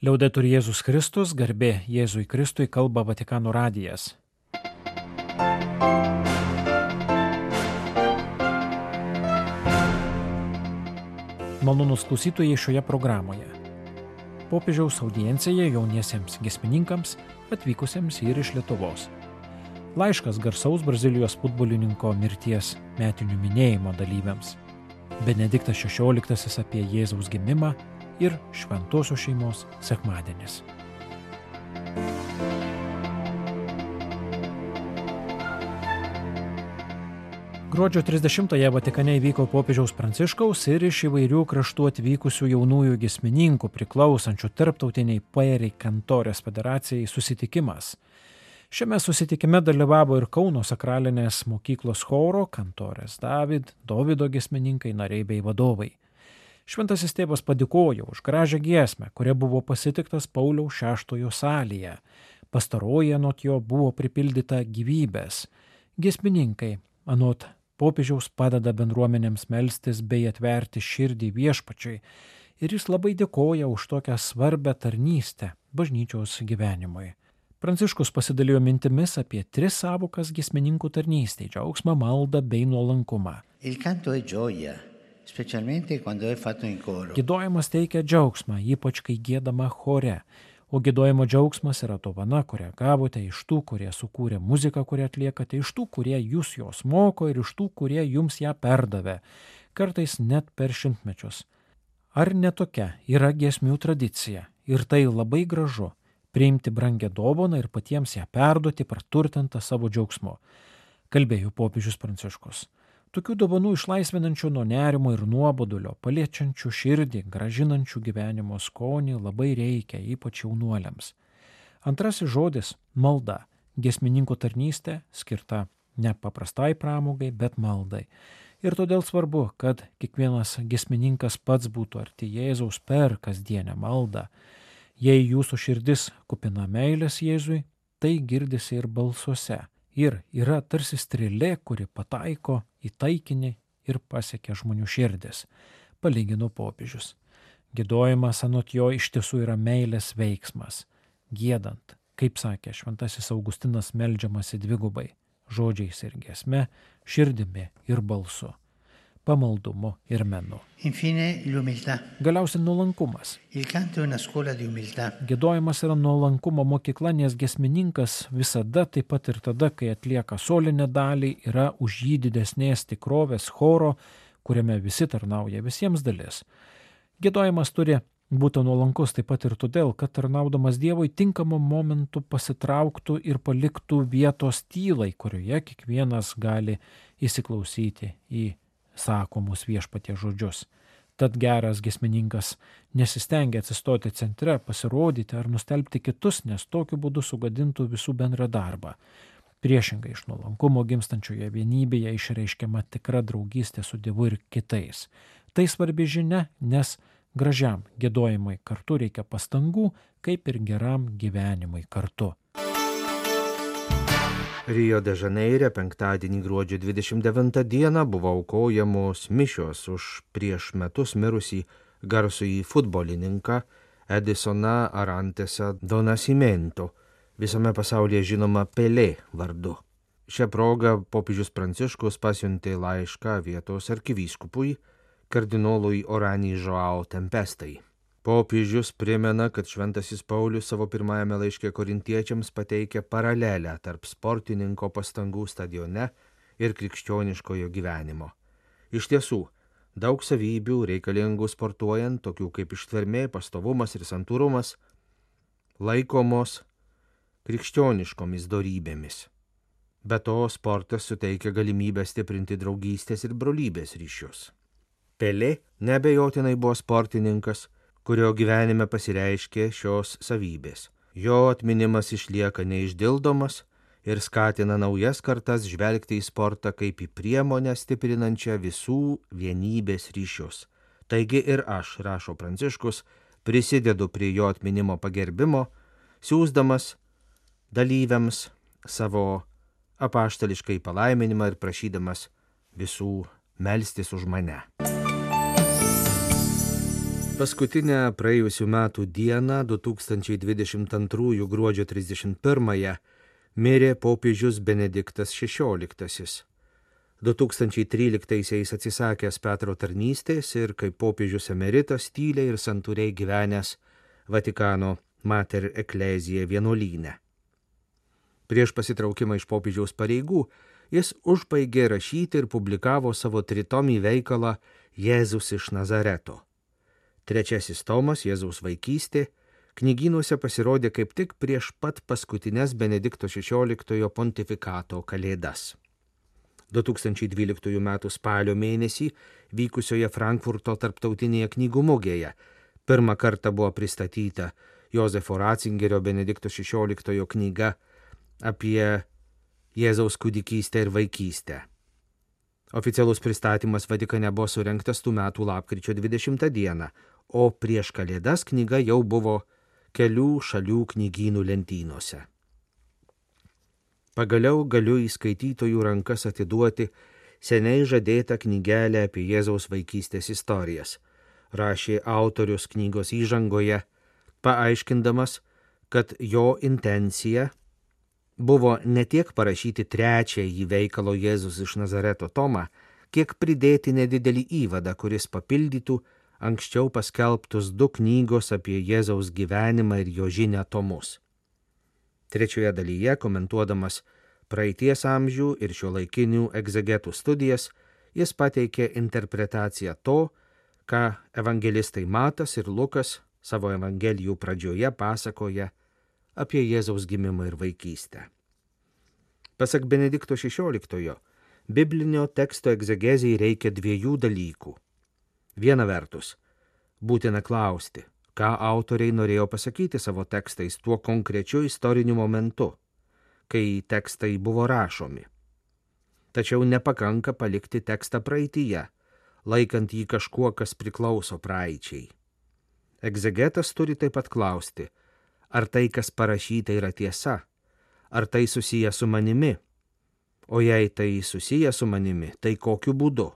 Liaudetur Jėzus Kristus, garbė Jėzui Kristui kalba Vatikano radijas. Malonus klausytojai šioje programoje. Popiežiaus audiencija jauniesiems gesmininkams atvykusiems ir iš Lietuvos. Laiškas garsaus Brazilijos futbolininko mirties metinių minėjimo dalyviams. Benediktas XVI apie Jėzaus gimimą ir šventosios šeimos sekmadienis. Gruodžio 30-ąją Vatikane įvyko popiežiaus Pranciškaus ir iš įvairių kraštų atvykusių jaunųjų gesmininkų priklausančių tarptautiniai Paeri Kantorės federacijai susitikimas. Šiame susitikime dalyvavo ir Kauno sakralinės mokyklos choro, kantorės David, Davido gesmininkai, nariai bei vadovai. Šventasis tėvas padėkojo už gražią giesmę, kuria buvo pasitiktas Pauliaus šeštojo salėje. Pastaroji anot jo buvo pripildyta gyvybės. Giesmininkai, anot popiežiaus, padeda bendruomenėms melstis bei atverti širdį viešpačiai ir jis labai dėkoja už tokią svarbę tarnystę bažnyčios gyvenimui. Pranciškus pasidalijo mintimis apie tris savokas giesmininkų tarnystėje - džiaugsmą, maldą bei nuolankumą. Il canto è gioia, Gėdojimas teikia džiaugsmą, ypač kai gėdama chore. O gėdojimo džiaugsmas yra dovana, kurią gavote iš tų, kurie sukūrė muziką, kurią atliekate, iš tų, kurie jūs jos moko ir iš tų, kurie jums ją perdavė, kartais net per šimtmečius. Ar netokia yra giesmių tradicija? Ir tai labai gražu - priimti brangę dovaną ir patiems ją perduoti praturtintą savo džiaugsmu, kalbėjo popiežius Pranciškus. Tokių dovanų išlaisvinančių nuo nerimo ir nuobodulio, paliečiančių širdį, gražinančių gyvenimo skonį labai reikia, ypač jaunuoliams. Antrasis žodis - malda. Gesmininko tarnystė skirta ne paprastai pramogai, bet maldai. Ir todėl svarbu, kad kiekvienas gesmininkas pats būtų arti Jėzaus per kasdienę maldą. Jei jūsų širdis kupina meilės Jėzui, tai girdisi ir balsuose ir yra tarsi strėlė, kuri pataiko į taikinį ir pasiekia žmonių širdis, palygino popiežius. Gėdojimas anot jo iš tiesų yra meilės veiksmas. Gėdant, kaip sakė šventasis Augustinas, melžiamasi dvigubai - žodžiais ir gesme, širdimi ir balsu pamaldumu ir menu. Infine. Galiausiai nuolankumas. Gėdojimas yra nuolankumo mokykla, nes gesmininkas visada, taip pat ir tada, kai atlieka solinę dalį, yra už jį didesnės tikrovės choro, kuriame visi tarnauja visiems dalis. Gėdojimas turi būti nuolankus taip pat ir todėl, kad tarnaudamas Dievui tinkamu momentu pasitrauktų ir paliktų vietos tylai, kurioje kiekvienas gali įsiklausyti į sakomus viešpatie žodžius. Tad geras gesmininkas nesistengia atsistoti centre, pasirodyti ar nustelbti kitus, nes tokiu būdu sugadintų visų bendrą darbą. Priešingai iš nuolankumo gimstančioje vienybėje išreiškiama tikra draugystė su Dievu ir kitais. Tai svarbi žinia, nes gražiam gėdojimui kartu reikia pastangų, kaip ir geram gyvenimui kartu. Rio de Žaneire penktadienį gruodžio 29 dieną buvo aukojamos mišios už prieš metus mirusį garsųjį futbolininką Edisoną Arantesą Donasimento, visame pasaulyje žinoma Pelė vardu. Šią progą popiežius Pranciškus pasiuntė laišką vietos arkivyskupui, kardinolui Oranijai Joao Tempestai. Popiežius primena, kad Šventasis Paulius savo pirmajame laiške korintiečiams pateikia paralelę tarp sportininko pastangų stadione ir krikščioniškojo gyvenimo. Iš tiesų, daug savybių reikalingų sportuojant, tokių kaip ištvermė, pastovumas ir santūrumas, laikomos krikščioniškomis darybėmis. Be to, sportas suteikia galimybę stiprinti draugystės ir brolybės ryšius. Pelė nebejotinai buvo sportininkas, kurio gyvenime pasireiškė šios savybės. Jo atminimas išlieka neišdildomas ir skatina naujas kartas žvelgti į sportą kaip į priemonę stiprinančią visų vienybės ryšius. Taigi ir aš, rašo Pranciškus, prisidedu prie jo atminimo pagerbimo, siūsdamas dalyviams savo apaštališkai palaiminimą ir prašydamas visų melstis už mane. Paskutinę praėjusių metų dieną, 2022 gruodžio 31-ąją, mirė popiežius Benediktas XVI. 2013-aisiais atsisakęs Petro tarnystės ir kaip popiežius emeritas tyliai ir santūriai gyvenęs Vatikano Mater Ecclesia vienuolyne. Prieš pasitraukimą iš popiežiaus pareigų jis užbaigė rašyti ir publikavo savo tritomį veikalą Jėzus iš Nazareto. Trečiasis tomas Jėzaus vaikystė knygynuose pasirodė kaip tik prieš pat paskutinės Benedikto XVI pontifikato kalėdas. 2012 m. spalio mėnesį vykusioje Frankfurto tarptautinėje knygų mugėje pirmą kartą buvo pristatyta Jozefo Ratzingerio Benedikto XVI knyga apie Jėzaus kūdikystę ir vaikystę. Oficialus pristatymas Vatikane buvo surinktas tų metų lapkričio 20 dieną, o prieš kalėdas knyga jau buvo kelių šalių knygynų lentynose. Pagaliau galiu į skaitytojų rankas atiduoti seniai žadėtą knygelę apie Jėzaus vaikystės istorijas, rašė autorius knygos įžangoje, paaiškindamas, kad jo intencija buvo ne tiek parašyti trečiąjį veikalo Jėzus iš Nazareto tomą, kiek pridėti nedidelį įvadą, kuris papildytų anksčiau paskelbtus du knygos apie Jėzaus gyvenimą ir jo žinę tomus. Trečioje dalyje, komentuodamas praeities amžių ir šio laikinių egzegetų studijas, jis pateikė interpretaciją to, ką evangelistai Matas ir Lukas savo evangelijų pradžioje pasakoja apie Jėzaus gimimą ir vaikystę. Pasak Benedikto XVI, biblinio teksto egzegezijai reikia dviejų dalykų. Viena vertus, būtina klausti, ką autoriai norėjo pasakyti savo tekstais tuo konkrečiu istoriniu momentu, kai tekstai buvo rašomi. Tačiau nepakanka palikti tekstą praeitįje, laikant jį kažkuo, kas priklauso praeičiai. Egzegetas turi taip pat klausti, ar tai, kas parašyta, yra tiesa, ar tai susiję su manimi, o jei tai susiję su manimi, tai kokiu būdu.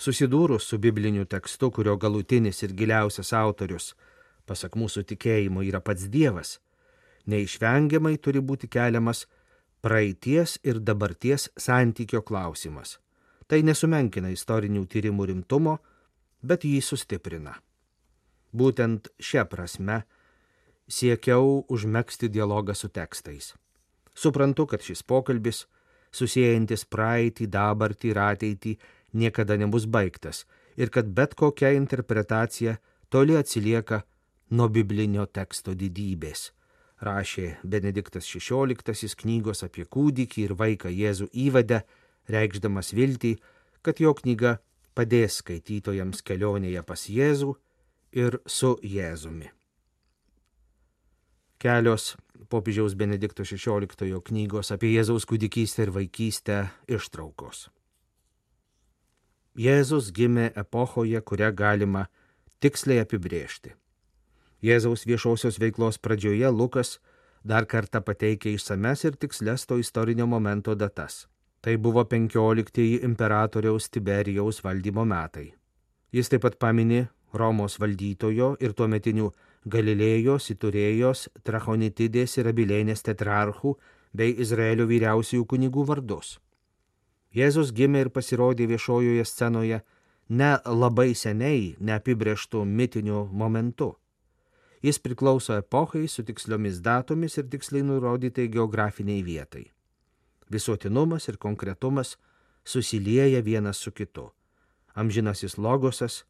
Susidūrus su bibliniu tekstu, kurio galutinis ir giliausias autorius pasak mūsų tikėjimo, yra pats Dievas, neišvengiamai turi būti keliamas praeities ir dabarties santykio klausimas. Tai nesumenkina istorinių tyrimų rimtumo, bet jį sustiprina. Būtent šią prasme siekiau užmėgsti dialogą su tekstais. Suprantu, kad šis pokalbis, susijęjantis praeitį, dabartį ir ateitį, niekada nebus baigtas ir kad bet kokia interpretacija toli atsilieka nuo biblinio teksto didybės, rašė Benediktas XVI knygos apie kūdikį ir vaiką Jėzų įvadę, reikšdamas viltį, kad jo knyga padės skaitytojams kelionėje pas Jėzų ir su Jėzumi. Kelios popiežiaus Benedikto XVI knygos apie Jėzaus kūdikystę ir vaikystę ištraukos. Jėzus gimė epochoje, kurią galima tiksliai apibrėžti. Jėzaus viešosios veiklos pradžioje Lukas dar kartą pateikia išsames ir tiksles to istorinio momento datas. Tai buvo 15 imperatoriaus Tiberijaus valdymo metai. Jis taip pat pamini Romos valdytojo ir tuometinių Galilėjos, Iturėjos, Trachonitidės ir Abilėnės tetrarchų bei Izraelio vyriausiųjų kunigų vardus. Jėzus gimė ir pasirodė viešojoje scenoje ne labai seniai neapibrieštų mitiniu momentu. Jis priklauso epochai su tiksliomis datomis ir tiksliai nurodytai geografiniai vietai. Visuotinumas ir konkretumas susilieja vienas su kitu. Amžinasis logosas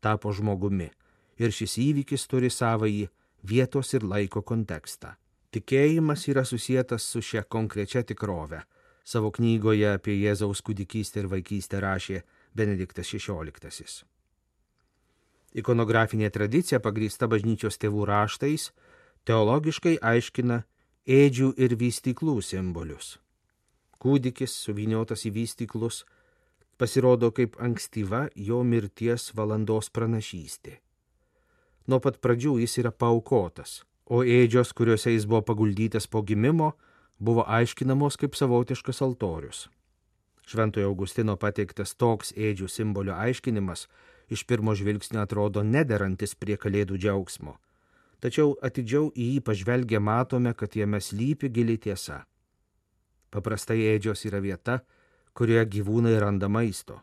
tapo žmogumi ir šis įvykis turi savąjį vietos ir laiko kontekstą. Tikėjimas yra susijęs su šia konkrečia tikrove. Savo knygoje apie Jėzaus kūdikystę ir vaikystę rašė Benediktas XVI. Ikonografinė tradicija pagrįsta bažnyčios tėvų raštais teologiškai aiškina ėdžių ir vystiklų simbolius. Kūdikis suviniotas į vystiklus pasirodo kaip ankstyva jo mirties valandos pranašystė. Nuo pat pradžių jis yra paukotas, o ėdžios, kuriuose jis buvo paguldytas po gimimo, buvo aiškinamos kaip savotiškas altorius. Šventojo Augustino pateiktas toks ėdžių simbolio aiškinimas iš pirmo žvilgsnio atrodo nederantis prie kalėdų džiaugsmo. Tačiau atidžiau į jį pažvelgę matome, kad jame slypi gili tiesa. Paprastai ėdžios yra vieta, kurioje gyvūnai randa maisto.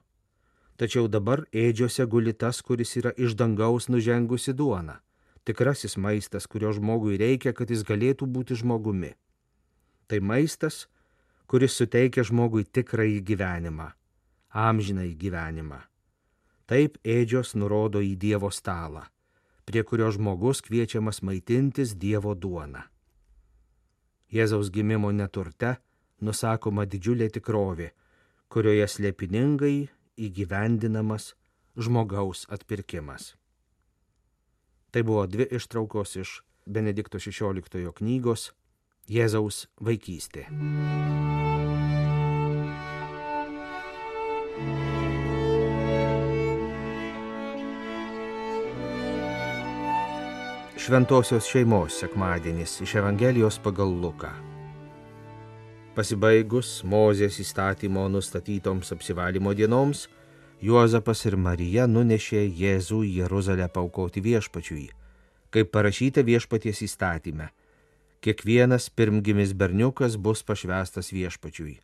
Tačiau dabar ėdžiose guli tas, kuris yra iš dangaus nužengusi duona. Tikrasis maistas, kurio žmogui reikia, kad jis galėtų būti žmogumi. Tai maistas, kuris suteikia žmogui tikrąjį gyvenimą, amžinai gyvenimą. Taip ėdžios nurodo į Dievo stalą, prie kurio žmogus kviečiamas maitintis Dievo duona. Jėzaus gimimo neturte nusakoma didžiulė tikrovė, kurioje slėpiningai įgyvendinamas žmogaus atpirkimas. Tai buvo dvi ištraukos iš Benedikto XVI knygos Jėzaus vaikystė. Šventojios šeimos sekmadienis iš Evangelijos pagal Luką. Pasibaigus Mozės įstatymo nustatytoms apsivalymo dienoms, Juozapas ir Marija nunešė Jėzų į Jeruzalę paukoti viešpačiui, kaip parašyta viešpaties įstatyme. Kiekvienas pirmgimis berniukas bus pašvestas viešpačiui.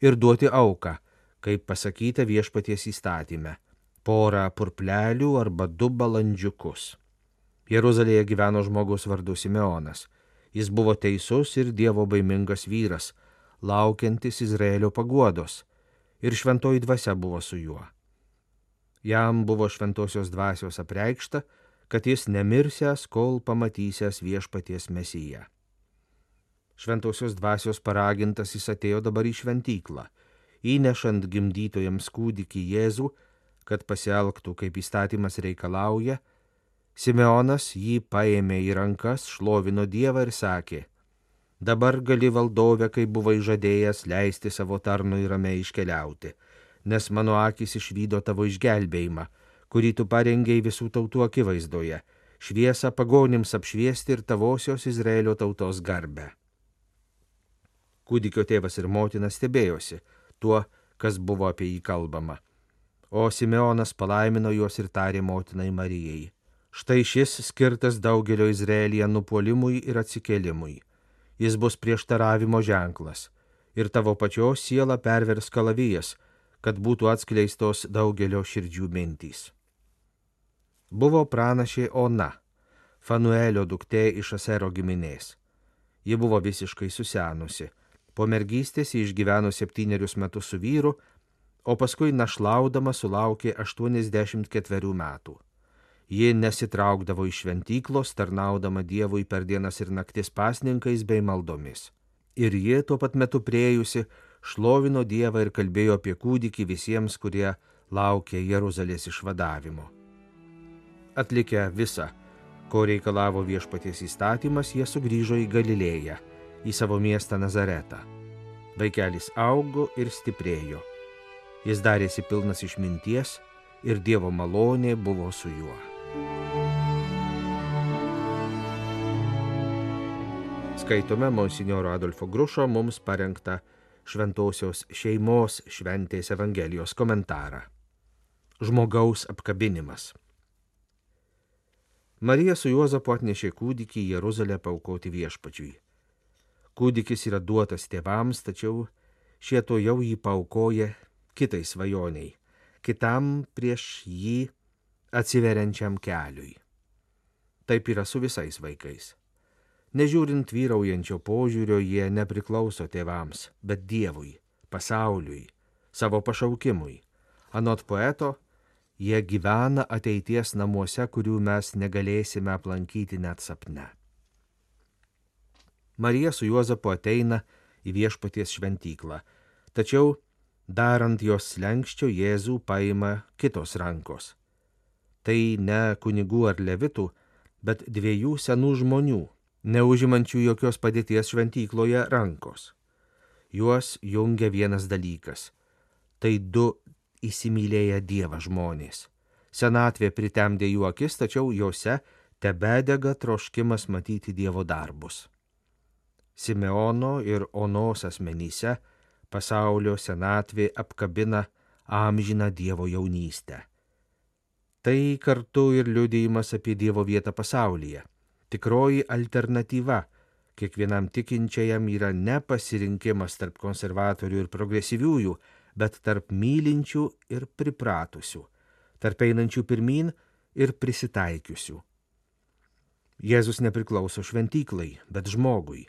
Ir duoti auką, kaip pasakyta viešpaties įstatyme - porą purplelių arba du balandžiukus Jeruzalėje gyveno žmogus vardu Simeonas. Jis buvo teisus ir dievo baimingas vyras, laukiantis Izraelio paguodos, ir šventoji dvasia buvo su juo. Jam buvo šventosios dvasios apreikšta, kad jis nemirsęs, kol pamatysęs viešpaties mesiją. Šventosios dvasios paragintas jis atėjo dabar į šventyklą, įnešant gimdytojams kūdikį Jėzų, kad pasielgtų, kaip įstatymas reikalauja, Simeonas jį paėmė į rankas, šlovino Dievą ir sakė, dabar gali valdovė, kaip buvai žadėjęs, leisti savo tarnui ramiai iškeliauti, nes mano akis išvydo tavo išgelbėjimą, kurį tu parengiai visų tautų akivaizdoje, šviesą pagonims apšviesti ir tavosios Izraelio tautos garbę. Kūdikio tėvas ir motina stebėjosi tuo, kas buvo apie jį kalbama, o Simeonas palaimino juos ir tarė motinai Marijai Štai šis skirtas daugelio Izraelyje nupolimui ir atsikėlimui. Jis bus prieštaravimo ženklas. Ir tavo pačios siela pervers kalavijas, kad būtų atskleistos daugelio širdžių mintys. Buvo pranašė Ona, Fanuelio duktė iš Asero giminės. Ji buvo visiškai susenusi. Po mergystės jį išgyveno septynerius metus su vyru, o paskui našlaudama sulaukė 84 metų. Ji nesitraukdavo iš šventyklos, tarnaudama Dievui per dienas ir naktis pasninkais bei maldomis. Ir ji tuo pat metu priejusi šlovino Dievą ir kalbėjo apie kūdikį visiems, kurie laukė Jeruzalės išvadavimo. Atlikę visą, ko reikalavo viešpaties įstatymas, jie sugrįžo į Galilėją, į savo miestą Nazaretą. Vaikelis augo ir stiprėjo. Jis darėsi pilnas išminties ir Dievo malonė buvo su juo. Skaitome Monsignoro Adolfo Grušo mums parengtą Šventojios šeimos šventės Evangelijos komentarą. Žmogaus apkabinimas. Marija su Juozapu atnešė kūdikį į Jeruzalę paukoti viešpačiui. Kūdikis yra duotas tėvams, tačiau šie to jau jį paukoja kitai svajoniai, kitam prieš jį atsiveriančiam keliui. Taip yra su visais vaikais. Nežiūrint vyraujančio požiūrio, jie nepriklauso tėvams, bet Dievui, pasauliui, savo pašaukimui. Anot poeto, jie gyvena ateities namuose, kurių mes negalėsime aplankyti net sapne. Marija su Juozapu ateina į viešpaties šventyklą, tačiau darant jos lenkščio Jėzų paima kitos rankos tai ne kunigų ar levitų, bet dviejų senų žmonių, neužimančių jokios padėties šventykloje rankos. Juos jungia vienas dalykas - tai du įsimylėję Dievą žmonės. Senatvė pritemdė jų akis, tačiau juose tebedega troškimas matyti Dievo darbus. Simeono ir Onos asmenyse pasaulio senatvė apkabina amžiną Dievo jaunystę Tai kartu ir liudėjimas apie Dievo vietą pasaulyje. Tikroji alternatyva kiekvienam tikinčiajam yra ne pasirinkimas tarp konservatorių ir progresyviųjų, bet tarp mylinčių ir pripratusių, tarp einančių pirmin ir prisitaikiusių. Jėzus nepriklauso šventyklai, bet žmogui,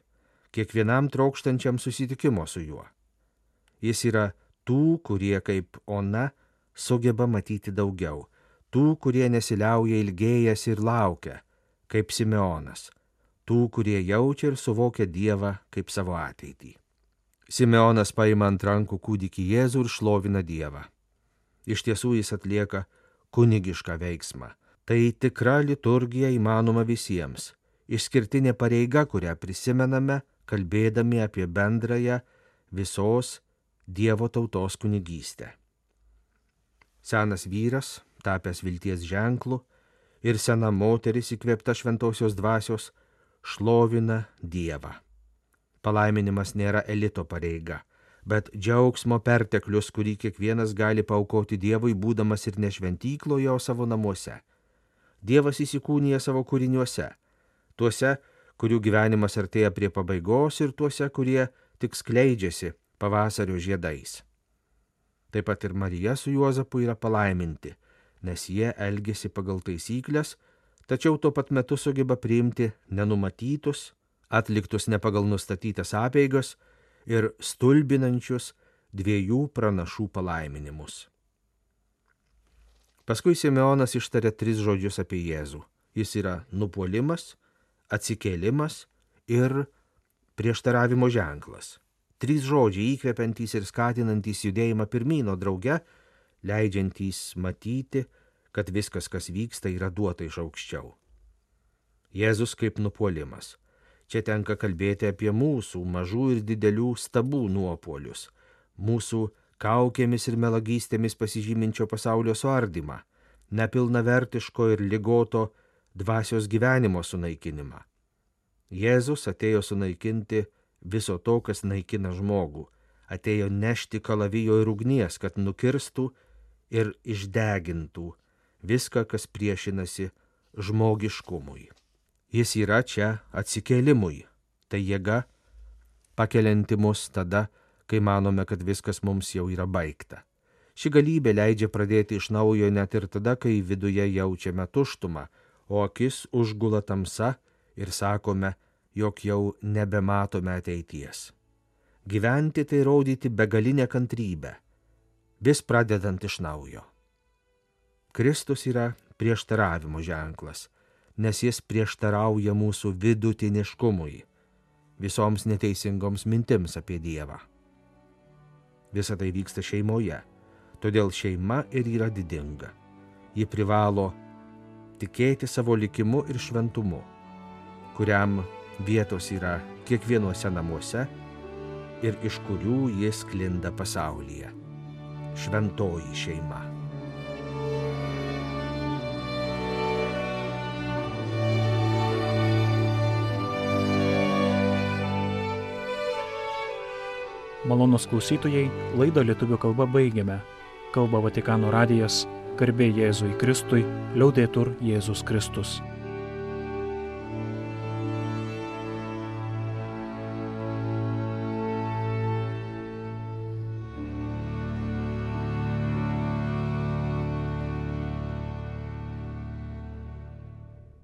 kiekvienam trokštančiam susitikimo su juo. Jis yra tų, kurie kaip ona sugeba matyti daugiau, tų, kurie nesiliauja ilgėjas ir laukia, kaip Simeonas, tų, kurie jaučia ir suvokia Dievą kaip savo ateitį. Simeonas paima ant rankų kūdikį Jėzų ir šlovina Dievą. Iš tiesų jis atlieka kunigišką veiksmą. Tai tikra liturgija įmanoma visiems, išskirtinė pareiga, kurią prisimename, kalbėdami apie bendrąją visos Dievo tautos kunigystę. Senas vyras, tapęs vilties ženklu, ir sena moteris įkvėpta šventosios dvasios, šlovina Dievą. Palaiminimas nėra elito pareiga, bet džiaugsmo perteklius, kurį kiekvienas gali paukoti Dievui, būdamas ir ne šventykloje, o savo namuose. Dievas įsikūnija savo kūriniuose, tuose, kurių gyvenimas artėja prie pabaigos ir tuose, kurie tik skleidžiasi pavasario žiedais. Taip pat ir Marija su Juozapu yra palaiminti, nes jie elgesi pagal taisyklės, tačiau tuo pat metu sugeba priimti nenumatytus, atliktus ne pagal nustatytas apeigas ir stulbinančius dviejų pranašų palaiminimus. Paskui Simeonas ištarė tris žodžius apie Jėzų. Jis yra nupolimas, atsikėlimas ir prieštaravimo ženklas. Trys žodžiai įkvepiantys ir skatinantys judėjimą pirmino drauge, leidžiantys matyti, kad viskas, kas vyksta, yra duota iš aukščiau. Jėzus kaip nupolimas. Čia tenka kalbėti apie mūsų mažų ir didelių stabų nuopolius, mūsų kaukėmis ir melagystėmis pasižyminčio pasaulio suardymą, nepilnavertiško ir ligoto dvasios gyvenimo sunaikinimą. Jėzus atėjo sunaikinti viso to, kas naikina žmogų, atėjo nešti kalavijo ir ugnies, kad nukirstų ir išdegintų viską, kas priešinasi žmogiškumui. Jis yra čia atsikėlimui, tai jėga pakelianti mus tada, kai manome, kad viskas mums jau yra baigta. Ši galybė leidžia pradėti iš naujo net ir tada, kai viduje jaučiame tuštumą, o akis užgula tamsa ir sakome, jog jau nebematome ateities. Gyventi tai rodyti begalinę kantrybę, vis pradedant iš naujo. Kristus yra prieštaravimo ženklas, nes jis prieštarauja mūsų vidutiniškumui, visoms neteisingoms mintims apie Dievą. Visa tai vyksta šeimoje, todėl šeima ir yra didinga. Ji privalo tikėti savo likimu ir šventumu, kuriam vietos yra kiekvienuose namuose ir iš kurių jis klinda pasaulyje. Šventoji šeima. Malonus klausytojai, laidą lietuvių kalba baigiame. Kalba Vatikano radijas, garbė Jėzui Kristui, liaudėtur Jėzus Kristus.